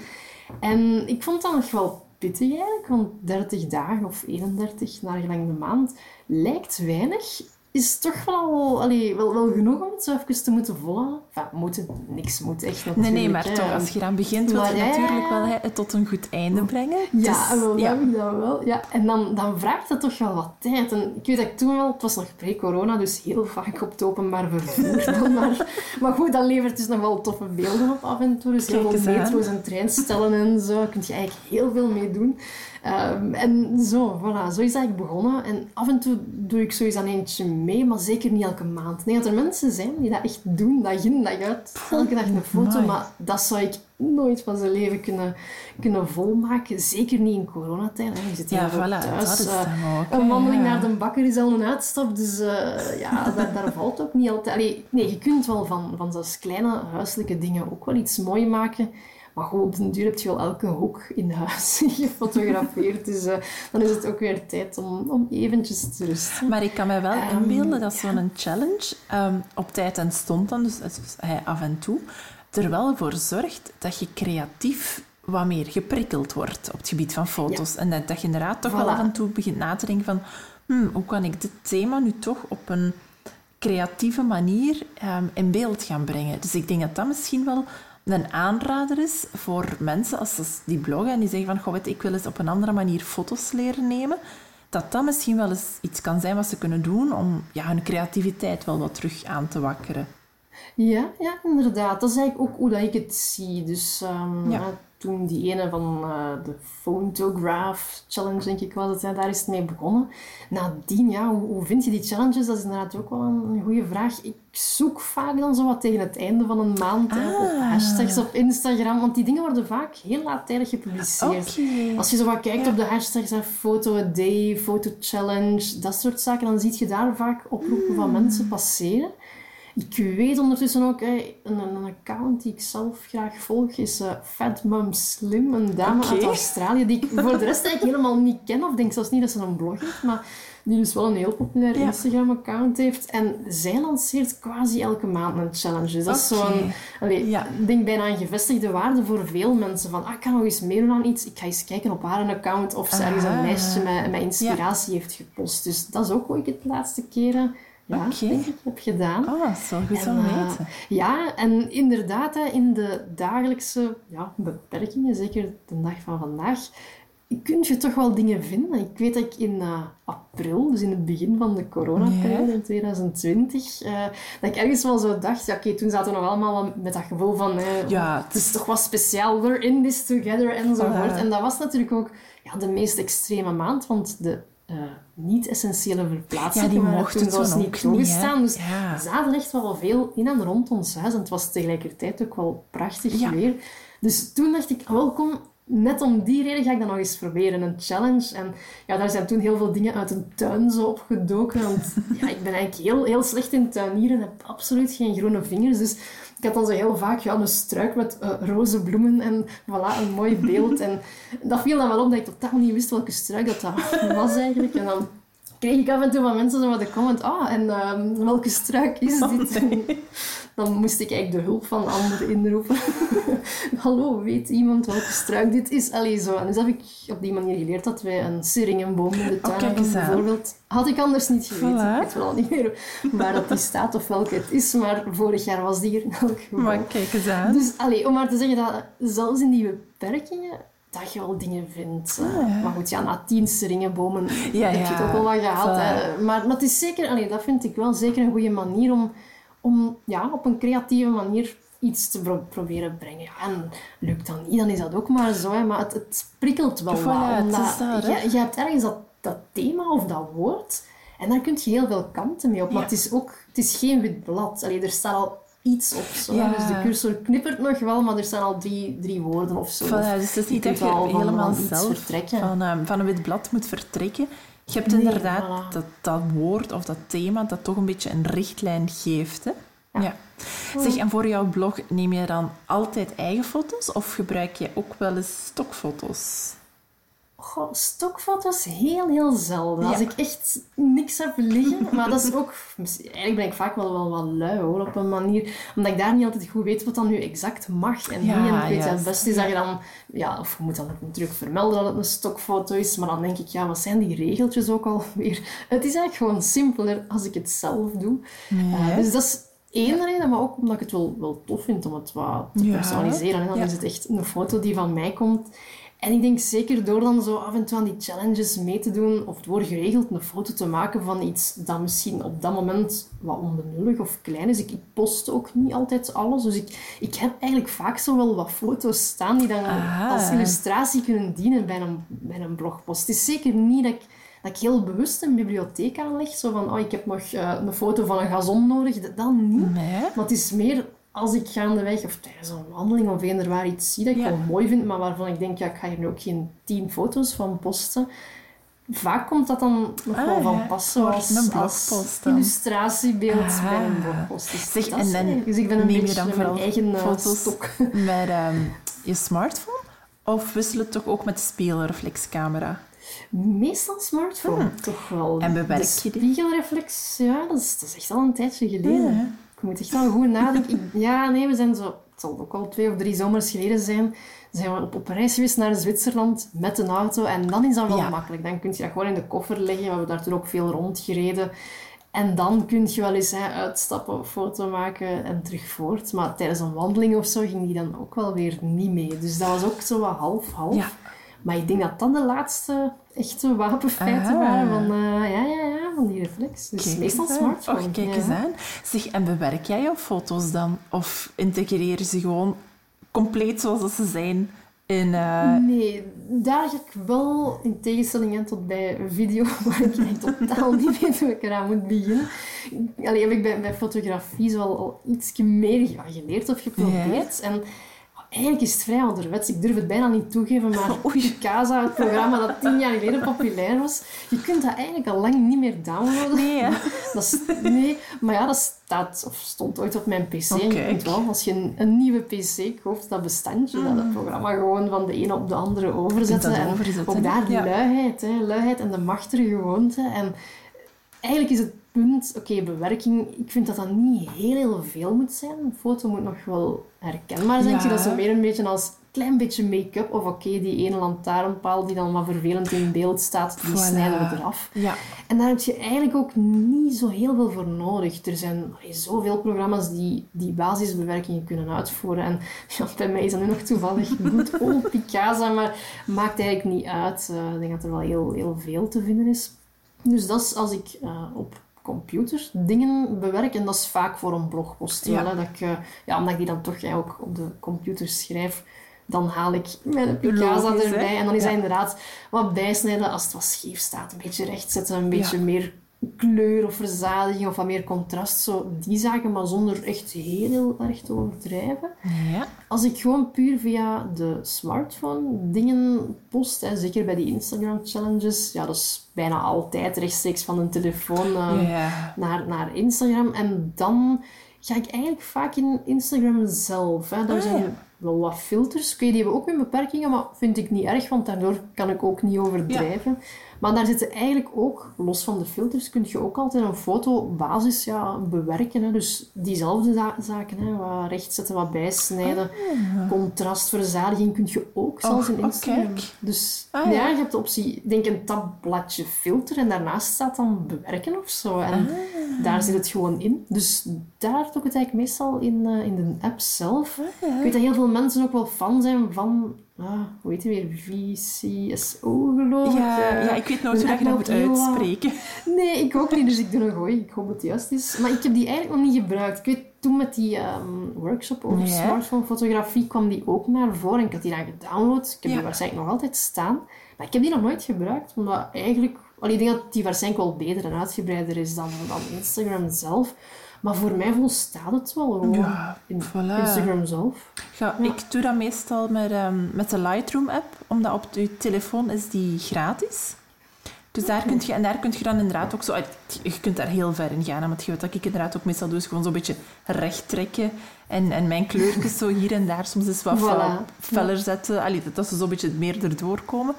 En ik vond dat nog wel pittig eigenlijk, want 30 dagen of 31 naar gelang de maand lijkt weinig. Is toch wel, allee, wel, wel genoeg om het zo even te moeten volhouden. Enfin, moeten, niks moet echt Nee, natuurlijk. nee, maar hè. toch, als je eraan begint, wil Maar je ja, natuurlijk wel hè, het tot een goed einde brengen. Ja, Dus, wel, ja. dat heb ik dat wel. Ja. En dan, dan vraagt het toch wel wat tijd. En ik weet dat ik toen wel, het was nog pre-corona, dus heel vaak op het openbaar vervoer. <laughs> maar. maar goed, dat levert dus nog wel toffe beelden op af en toe. Dus heel veel metro's en treinstellen en zo. Daar kun je eigenlijk heel veel mee doen. Ehm, en zo, voilà, zo is dat eigenlijk begonnen. En af en toe doe ik sowieso aan eentje mee, maar zeker niet elke maand. Nee, dat er mensen zijn die dat echt doen, dag in, dag uit. Elke dag een foto, amai. maar dat zou ik nooit van zijn leven kunnen, kunnen volmaken. Zeker niet in coronatijd. hè. Je zit hier Ja, voilà, thuis. dat is eh, ook. een wandeling ja. naar de bakker is al een uitstap, dus eh, ja, <laughs> daar, daar valt ook niet altijd... Allee, nee, je kunt wel van, van zo'n kleine huiselijke dingen ook wel iets mooi maken. Maar goed, op den duur heb je wel elke hoek in huis <laughs> gefotografeerd. Dus eh, dan is het ook weer tijd om, om eventjes te rusten. Maar ik kan me wel Ehm, inbeelden dat zo'n challenge ehm, op tijd en stond dan, dus dus hij af en toe, er wel voor zorgt dat je creatief wat meer geprikkeld wordt op het gebied van foto's. En dat, dat je inderdaad toch wel af en toe begint na te denken van hmm, hoe kan ik dit thema nu toch op een creatieve manier ehm, in beeld gaan brengen. Dus ik denk dat dat misschien wel een aanrader is voor mensen als ze die bloggen en die zeggen van, goh, weet, ik wil eens op een andere manier foto's leren nemen, dat dat misschien wel eens iets kan zijn wat ze kunnen doen om ja, hun creativiteit wel wat terug aan te wakkeren. Ja, ja, inderdaad. Dat is eigenlijk ook hoe dat ik het zie. Dus ehm, Ja. Toen die ene van eh, de Photograph Challenge, denk ik was het, daar is het mee begonnen. Nadien, ja, hoe, hoe vind je die challenges? Dat is inderdaad ook wel een, goede vraag. Ik zoek vaak dan zo wat tegen het einde van een maand hè, op Ah. hashtags op Instagram, want die dingen worden vaak heel laattijdig gepubliceerd. Oké. Als je zo wat kijkt Ja. op de hashtags, hè, a day, foto challenge, dat soort zaken, dan zie je daar vaak oproepen van Hmm. mensen passeren. Ik weet ondertussen ook, een, een account die ik zelf graag volg is eh, Fat Mum Slim, een dame uit Australië, die ik <laughs> voor de rest eigenlijk helemaal niet ken, of denk zelfs niet dat ze een blog heeft, maar die dus wel een heel populair Ja. Instagram-account heeft. En zij lanceert quasi elke maand een challenge. Dus dat is zo'n, Ja. ik denk bijna een gevestigde waarde voor veel mensen. Van, ah, ik kan nog eens meedoen aan iets. Ik ga eens kijken op haar account of ze ergens een Ah. lijstje met, met inspiratie heeft gepost. Dus dat is ook hoe ik het de laatste keren ja, ik, heb gedaan. Oh, dat is wel goed om weten. ja, en inderdaad, hè, in de dagelijkse ja, beperkingen, zeker de dag van vandaag, kun je toch wel dingen vinden. Ik weet dat ik in eh, april, dus in het begin van de coronaperiode Ja. in 2020, eh, dat ik ergens wel zo dacht, ja, oké, toen zaten we nog allemaal wel met dat gevoel van, Ja, het is toch wat speciaal, we're in this together enzovoort. En dat was natuurlijk ook ja, de meest extreme maand, want de eh, niet-essentiële verplaatsingen Ja, die mochten toen zelfs toen niet toegestaan. dus Ja. zaten echt wel veel in en rond ons huis. En het was tegelijkertijd ook wel prachtig Ja. weer. Dus toen dacht ik, welkom. Net om die reden ga ik dat nog eens proberen, een challenge. En ja, daar zijn toen heel veel dingen uit een tuin zo opgedoken. Want <laughs> ja, ik ben eigenlijk heel, heel slecht in tuinieren. heb absoluut geen groene vingers. Dus had dan zo heel vaak ja, een struik met eh, roze bloemen en voilà, een mooi <laughs> beeld. En dat viel dan wel op dat ik totaal niet wist welke struik dat, dat was eigenlijk. En dan kreeg ik af en toe van mensen zo wat de comment, ah, en ehm, welke struik is dit? <laughs> Dan moest ik eigenlijk de hulp van anderen inroepen. <laughs> Hallo, weet iemand welke struik dit is? Allee, zo. En dus heb ik op die manier geleerd dat wij een seringenboom in de tuin Oh, eens aan. bijvoorbeeld. Had ik anders niet geweten. Voilà. Ik weet wel niet meer waar dat die staat of welke het is, maar vorig jaar was die er in elk geval. Maar kijk eens aan. Dus allee, om maar te zeggen dat zelfs in die beperkingen dat je wel dingen vindt. Ah, ja. Maar goed, ja, na tien seringenbomen Ja, heb je het ook wel wat gehad. Maar, maar het is zeker, allee, dat vind ik wel zeker een goede manier om, om ja, op een creatieve manier iets te pro- proberen brengen. Ja, en lukt dat niet, dan is dat ook maar zo. Hè. Maar het, het prikkelt wel Voilà, wat. Omdat je, je hebt ergens dat, dat thema of dat woord en daar kun je heel veel kanten mee op. Maar Ja. het is ook het is geen wit blad. Allee, er staat al iets op. Zo. Ja. Dus de cursor knippert nog wel, maar er staan al drie, drie woorden of zo. Voilà, dus het is niet dat je wel helemaal zelf vertrekken. van, ehm, van een wit blad moet vertrekken. Je hebt Nee, inderdaad voilà. dat, dat woord of dat thema dat toch een beetje een richtlijn geeft. Hè? Ja. Ja. Zeg, en voor jouw blog neem je dan altijd eigen foto's of gebruik je ook wel eens stokfoto's? Goh, stokfoto's heel, heel zelden. Als ik echt niks heb liggen. Maar dat is ook... Eigenlijk ben ik vaak wel, wel wat lui, hoor, op een manier. Omdat ik daar niet altijd goed weet wat dan nu exact mag en Ja, niet. En ik weet, ja, het beste is dat je dan... Ja, of je moet dan natuurlijk vermelden dat het een stokfoto is. Maar dan denk ik, ja, wat zijn die regeltjes ook alweer? Het is eigenlijk gewoon simpeler als ik het zelf doe. Eh, dus dat is één reden, maar ook omdat ik het wel, wel tof vind om het wat te personaliseren. En dan is het echt een foto die van mij komt. En ik denk zeker door dan zo af en toe aan die challenges mee te doen, of door geregeld een foto te maken van iets dat misschien op dat moment wat onbenullig of klein is. Ik, ik post ook niet altijd alles, dus ik, ik heb eigenlijk vaak zo wel wat foto's staan die dan Aha. als illustratie kunnen dienen bij een, bij een blogpost. Het is zeker niet dat ik, dat ik heel bewust een bibliotheek aanleg, zo van, oh, ik heb nog eh, een foto van een gazon nodig, dat, dat niet. Nee. Maar het is meer als ik gaandeweg of tijdens een wandeling of eender waar iets zie dat ik Ja. wel mooi vind, maar waarvan ik denk, ja, ik ga hier nu ook geen tien foto's van posten. Vaak komt dat dan nog Ah, wel van ja. pas, Voor zoals een als blogpost dan. illustratiebeeld Ah. bij een blogpost. Dus, Zeg, en dan dus ik ben een neem je beetje dan mijn eigen eh, foto's stok. <laughs> met ehm, je smartphone? Of wissel het toch ook met de spiegelreflexcamera? Meestal smartphone, toch wel. En bewerk je die? spiegelreflex, ja, dat is, dat is echt al een tijdje geleden. Ja. Ik moet echt wel goed nadenken. Ik- ja, nee, we zijn zo... Het zal ook al twee of drie zomers geleden zijn. Zijn we op, op reis geweest naar Zwitserland met een auto. En dan is dat wel Ja. makkelijk. Dan kun je dat gewoon in de koffer leggen. We hebben daar toen ook veel rondgereden. En dan kun je wel eens hè, uitstappen, foto maken en terug voort. Maar tijdens een wandeling of zo ging die dan ook wel weer niet mee. Dus dat was ook zo wat half-half. Ja. Maar ik denk dat dat de laatste echte wapenfeiten Ah. waren van, eh, ja, ja, ja, van die reflex. Dus Kijk meestal smartphone. Och, kijk ja. eens aan. Zeg, en bewerk jij jouw foto's dan? Of integreer je ze gewoon compleet zoals dat ze zijn in... eh, Nee, daar ga ik wel in tegenstelling tot bij video, <laughs> waar ik totaal niet weet hoe ik eraan moet beginnen. Allee, heb ik bij, bij fotografie zo al, al iets meer ja, geleerd of geprobeerd. En eigenlijk is het vrij ouderwets. Ik durf het bijna niet toegeven, maar <laughs> Oei. Picasa, het programma dat tien jaar geleden populair was, je kunt dat eigenlijk al lang niet meer downloaden. Nee, hè? <laughs> Dat is, nee, maar ja, dat staat, of stond ooit op mijn pc. En je kunt wel, als je een, een nieuwe pc koopt, dat bestandje, dat het programma gewoon van de ene op de andere overzetten. dat En overzetten, ook daar ja. luiheid, hè, luiheid en de machtige gewoonte. En eigenlijk is het punt, oké, bewerking, ik vind dat dat niet heel, heel veel moet zijn. Een foto moet nog wel herkenbaar zijn. Ik zie Ja. dat zo meer een beetje als klein beetje make-up. Of oké, die ene lantaarnpaal die dan wat vervelend in beeld staat, die Voilà. snijden we eraf. Ja. En daar heb je eigenlijk ook niet zo heel veel voor nodig. Er zijn allee, zoveel programma's die die basisbewerkingen kunnen uitvoeren. En <laughs> ja, bij mij is dat nu nog toevallig goed old Picasa, maar maakt eigenlijk niet uit. Eh, ik denk dat er wel heel, heel veel te vinden is. Dus dat is als ik eh, op computer dingen bewerk. En dat is vaak voor een blogpost. Ja. wel, Dat ik, eh, ja, omdat ik die dan toch ja, ook op de computer schrijf, dan haal ik mijn Picasa erbij. En dan is Ja. dat inderdaad wat bijsnijden als het wat scheef staat. Een beetje rechtzetten, een beetje Ja. meer kleur of verzadiging of wat meer contrast. Zo die zaken, maar zonder echt heel, heel erg te overdrijven. Ja. Als ik gewoon puur via de smartphone dingen post, hè, zeker bij die Instagram challenges, ja, dat is bijna altijd rechtstreeks van een telefoon eh, Ja. naar, naar Instagram. En dan ga ik eigenlijk vaak in Instagram zelf. Hè. Daar Ah, zijn ja. Wel wat filters. Oké, die hebben ook hun beperkingen, maar vind ik niet erg, want daardoor kan ik ook niet overdrijven. Maar daar zitten eigenlijk ook, los van de filters, kun je ook altijd een foto basis ja, bewerken. Hè. Dus diezelfde za- zaken, hè. wat rechtzetten, wat bijsnijden, contrast, verzadiging, kun je ook zelfs in oh, Instagram. Dus Ah, ja. ja. je hebt de optie, denk een tabbladje filter en daarnaast staat dan bewerken of zo. En Ah. daar zit het gewoon in. Dus daar doe ik het eigenlijk meestal in, eh, in de app zelf. Ah, Ik weet dat heel veel mensen ook wel fan zijn van, ah, hoe heet die weer, VCSO geloof ik. Ja, Eh, ja, ik weet nooit hoe dat je dat moet uitspreken. Nee, ik ook niet, dus ik doe een gooi. Ik hoop dat het juist is. Maar ik heb die eigenlijk nog niet gebruikt. Ik weet, toen met die ehm, workshop over Ja. smartphone-fotografie kwam die ook naar voren. En ik had die dan gedownload. Ik heb Ja. die waarschijnlijk nog altijd staan. Maar ik heb die nog nooit gebruikt, omdat eigenlijk... Allee, ik denk dat die waarschijnlijk wel beter en uitgebreider is dan, dan Instagram zelf. Maar voor mij volstaat het wel gewoon. Ja, in voilà. Instagram zelf. Ja, Ik doe dat meestal met, ehm, met de Lightroom-app, omdat op je telefoon is die gratis. Dus daar kun je, en daar kun je dan inderdaad ook zo... Je kunt daar heel ver in gaan. je dat ik inderdaad ook meestal doe, is gewoon zo'n beetje recht trekken. En, en mijn kleurtjes zo hier en daar soms eens wat Voilà. feller zetten. Allee, dat ze zo'n beetje meer erdoor komen.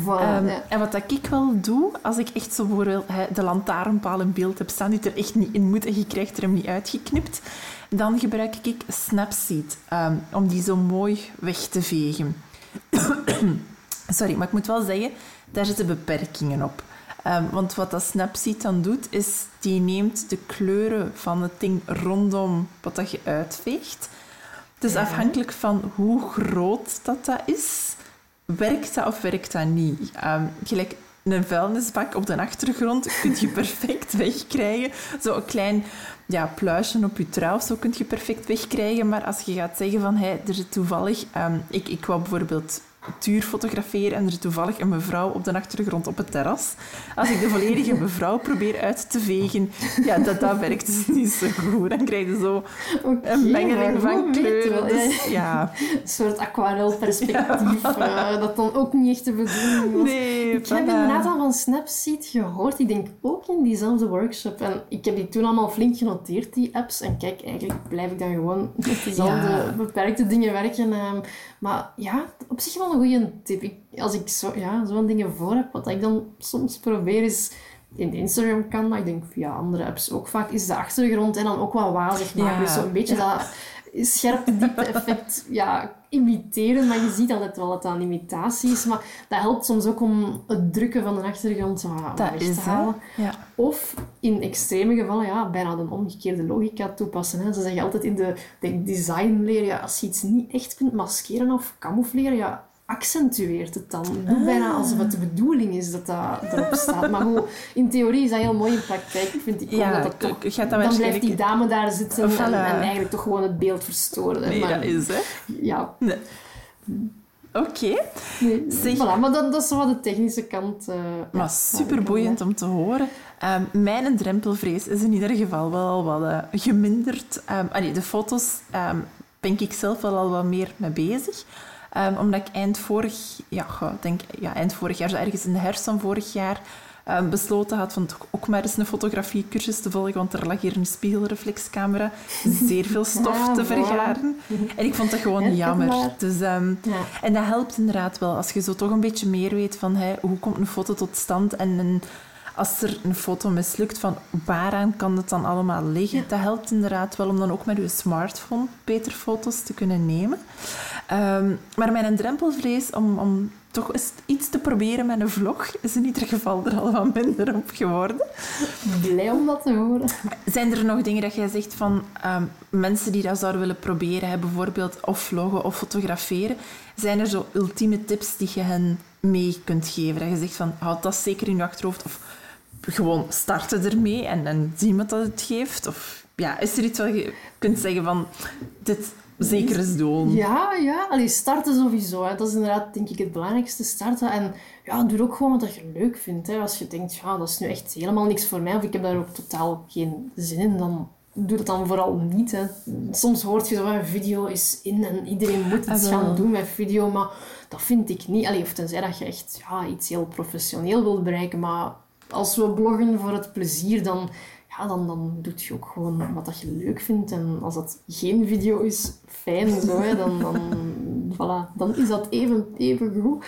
Voilà, Ehm, ja. En wat dat ik wel doe, als ik echt zo bijvoorbeeld de lantaarnpaal in beeld heb staan, die er echt niet in moet en je krijgt er hem niet uitgeknipt, dan gebruik ik Snapseed ehm, om die zo mooi weg te vegen. <coughs> Sorry, maar ik moet wel zeggen, daar zitten beperkingen op. Ehm, want wat dat Snapseed dan doet, is die neemt de kleuren van het ding rondom wat dat je uitveegt. Dus afhankelijk van hoe groot dat, dat is, werkt dat of werkt dat niet? Ehm, gelijk een vuilnisbak op de achtergrond kun je <laughs> perfect wegkrijgen. Zo een klein ja, pluisje op je trouw, zo kun je perfect wegkrijgen. Maar als je gaat zeggen van, hey, er zit toevallig... Um, ik, ik wou bijvoorbeeld tuur fotograferen en er toevallig een mevrouw op de achtergrond op het terras. Als ik de volledige <laughs> mevrouw probeer uit te vegen, ja, dat, dat werkt dus <laughs> niet zo goed. Dan krijg je zo een mengeling van kleuren. Dus, ja. Een soort aquarelperspectief, ja, uh, dat dan ook niet echt te bedoeling was. Nee, ik heb inderdaad al van Snapseed gehoord. Ik denk ook in diezelfde workshop. En ik heb die toen allemaal flink genoteerd, die apps. En kijk, eigenlijk blijf ik dan gewoon met diezelfde beperkte dingen werken. Um, maar ja, op zich wel een goede tip. Ik, als ik zo, ja, zo'n dingen voor heb, wat ik dan soms probeer is in Instagram kan, maar ik denk via andere apps ook vaak, is de achtergrond en dan ook wat wazig maken. Ja. Dus zo'n beetje dat scherpe diepte effect ja, imiteren, maar je ziet altijd wel dat dat een imitatie is. Maar dat helpt soms ook om het drukken van de achtergrond weg te halen. Ja. Of in extreme gevallen ja, bijna de omgekeerde logica toepassen. Hè. Ze zeggen altijd in de, de designleer, ja, als je iets niet echt kunt maskeren of camoufleren, ja, accentueert het dan. Doe bijna alsof het de bedoeling is dat dat erop staat. Maar hoe, in theorie is dat heel mooi in praktijk, vind ik. Ja, dat toch, dat dan blijft die dame daar zitten en, en, eigenlijk toch gewoon het beeld verstoren. Nee, maar, dat is hè. Ja. Nee. Oké. Okay. Nee, voilà, maar dat, dat is wel de technische kant. Uh, maar ja, super boeiend om te horen. Um, mijn drempelvrees is in ieder geval wel wat uh, geminderd. Um, allee, de foto's um, ben ik zelf wel al wat meer mee bezig. Um, omdat ik eind vorig, ja, denk, ja, eind vorig jaar, zo ergens in de herfst van vorig jaar, um, besloten had van toch ook maar eens een fotografiecursus te volgen, want er lag hier een spiegelreflexcamera, zeer veel <laughs> stof ja, te vergaren. En ik vond dat gewoon jammer. Dus, um, ja. En dat helpt inderdaad wel, als je zo toch een beetje meer weet van hey, hoe komt een foto tot stand en een, als er een foto mislukt, van waaraan kan het dan allemaal liggen? Dat helpt inderdaad wel om dan ook met je smartphone beter foto's te kunnen nemen. Um, maar mijn drempelvlees om, om toch eens iets te proberen met een vlog is in ieder geval er al wat minder op geworden. Blij om dat te horen. Zijn er nog dingen dat jij zegt van um, mensen die dat zouden willen proberen, hè, bijvoorbeeld of vloggen of fotograferen, zijn er zo ultieme tips die je hen mee kunt geven? Dat je zegt van houd dat zeker in je achterhoofd of gewoon starten ermee en, en zien wat dat het geeft? Of ja, is er iets wat je kunt zeggen van dit zeker eens doen? Ja, ja. Allee, starten sowieso. Hè. Dat is inderdaad, denk ik, het belangrijkste. Starten. En ja, doe ook gewoon wat je leuk vindt. Hè. Als je denkt, ja, dat is nu echt helemaal niks voor mij, of ik heb daar ook totaal geen zin in, dan doe dat dan vooral niet. Hè. Soms hoort je zo, een video is in en iedereen moet iets ah, gaan doen met video, maar dat vind ik niet. Allee, of tenzij dat je echt ja, iets heel professioneel wilt bereiken, maar als we bloggen voor het plezier, dan, ja, dan, dan doe je ook gewoon wat dat je leuk vindt. En als dat geen video is, fijn zo, hè, dan, dan, voilà, dan is dat even, even goed.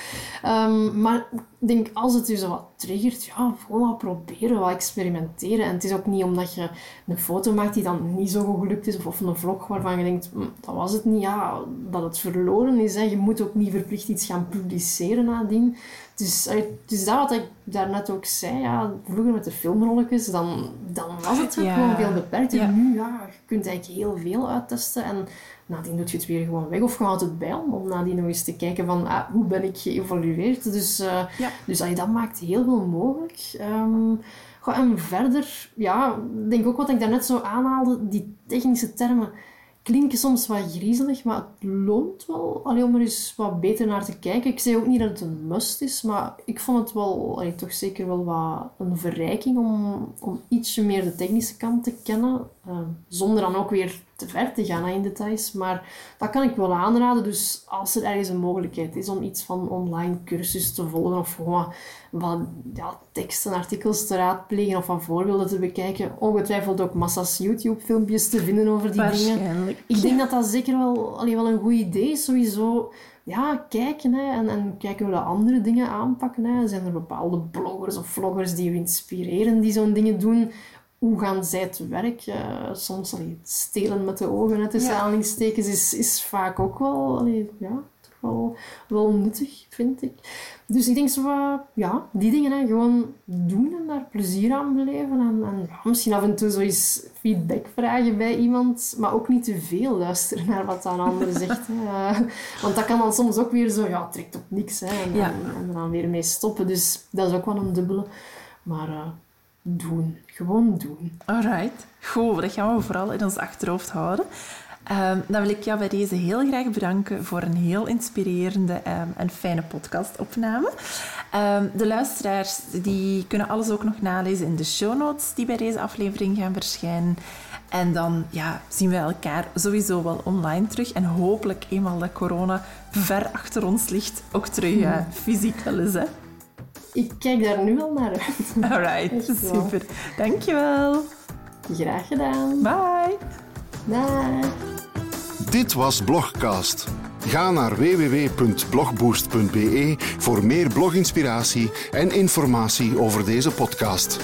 Um, maar ik denk, als het je zo wat triggert, ja, gewoon wat proberen, wat experimenteren. En het is ook niet omdat je een foto maakt die dan niet zo goed gelukt is, of, of een vlog waarvan je denkt, hm, dat was het niet, ja, dat het verloren is. Hè. Je moet ook niet verplicht iets gaan publiceren nadien. Dus het is dat wat ik daarnet ook zei. Ja, vroeger met de filmrolletjes, dan, dan was het ja. gewoon veel beperkt. En nu, ja, je kunt eigenlijk heel veel uittesten. En nadien doe je het weer gewoon weg. Of je houdt het bij om, nadien nog eens te kijken van ah, hoe ben ik geëvolueerd. Dus, uh, ja. dus dat maakt heel veel mogelijk. Um, en verder, ja, denk ook wat ik daarnet zo aanhaalde, die technische termen klinken soms wat griezelig, maar het loont wel allee, om er eens wat beter naar te kijken. Ik zeg ook niet dat het een must is, maar ik vond het wel allee, toch zeker wel wat een verrijking om, om ietsje meer de technische kant te kennen, uh, zonder dan ook weer te ver te gaan in details. Maar dat kan ik wel aanraden. Dus als er ergens een mogelijkheid is om iets van online cursus te volgen of gewoon wat ja, teksten, artikels te raadplegen of van voorbeelden te bekijken, ongetwijfeld ook massa's YouTube-filmpjes te vinden over die dingen. Ik denk dat dat zeker wel, allee, wel een goed idee is. Sowieso ja, kijken hè, en, en kijken hoe de andere dingen aanpakken. Hè. Zijn er bepaalde bloggers of vloggers die je inspireren die zo'n dingen doen? Hoe gaan zij te werk? Uh, soms allee, stelen met de ogen, tussen ja. aanhalingstekens, is, is vaak ook wel allee, ja, wel, wel nuttig, vind ik. Dus ik denk zo, uh, ja, die dingen hè, gewoon doen en daar plezier aan beleven. En, en ja, misschien af en toe zo eens feedback vragen bij iemand, maar ook niet te veel luisteren naar wat een ander <laughs> zegt. Hè. want dat kan dan soms ook weer zo, ja, trekt op niks. Hè, en, ja. en, en dan weer mee stoppen. Dus dat is ook wel een dubbele. Maar uh, doen. Gewoon doen. Alright. Goed, dat gaan we vooral in ons achterhoofd houden. Um, dan wil ik jou bij deze heel graag bedanken voor een heel inspirerende um, en fijne podcastopname. Um, de luisteraars die kunnen alles ook nog nalezen in de show notes die bij deze aflevering gaan verschijnen. En dan ja, zien we elkaar sowieso wel online terug. En hopelijk, eenmaal dat corona ver achter ons ligt, ook terug uh, fysiek wel eens. Hè? Ik kijk daar nu al naar uit. <laughs> Alright, super. Dankjewel. Graag gedaan. Bye. Bye. Dit was Blogcast. Ga naar www.blogboost.be voor meer bloginspiratie en informatie over deze podcast.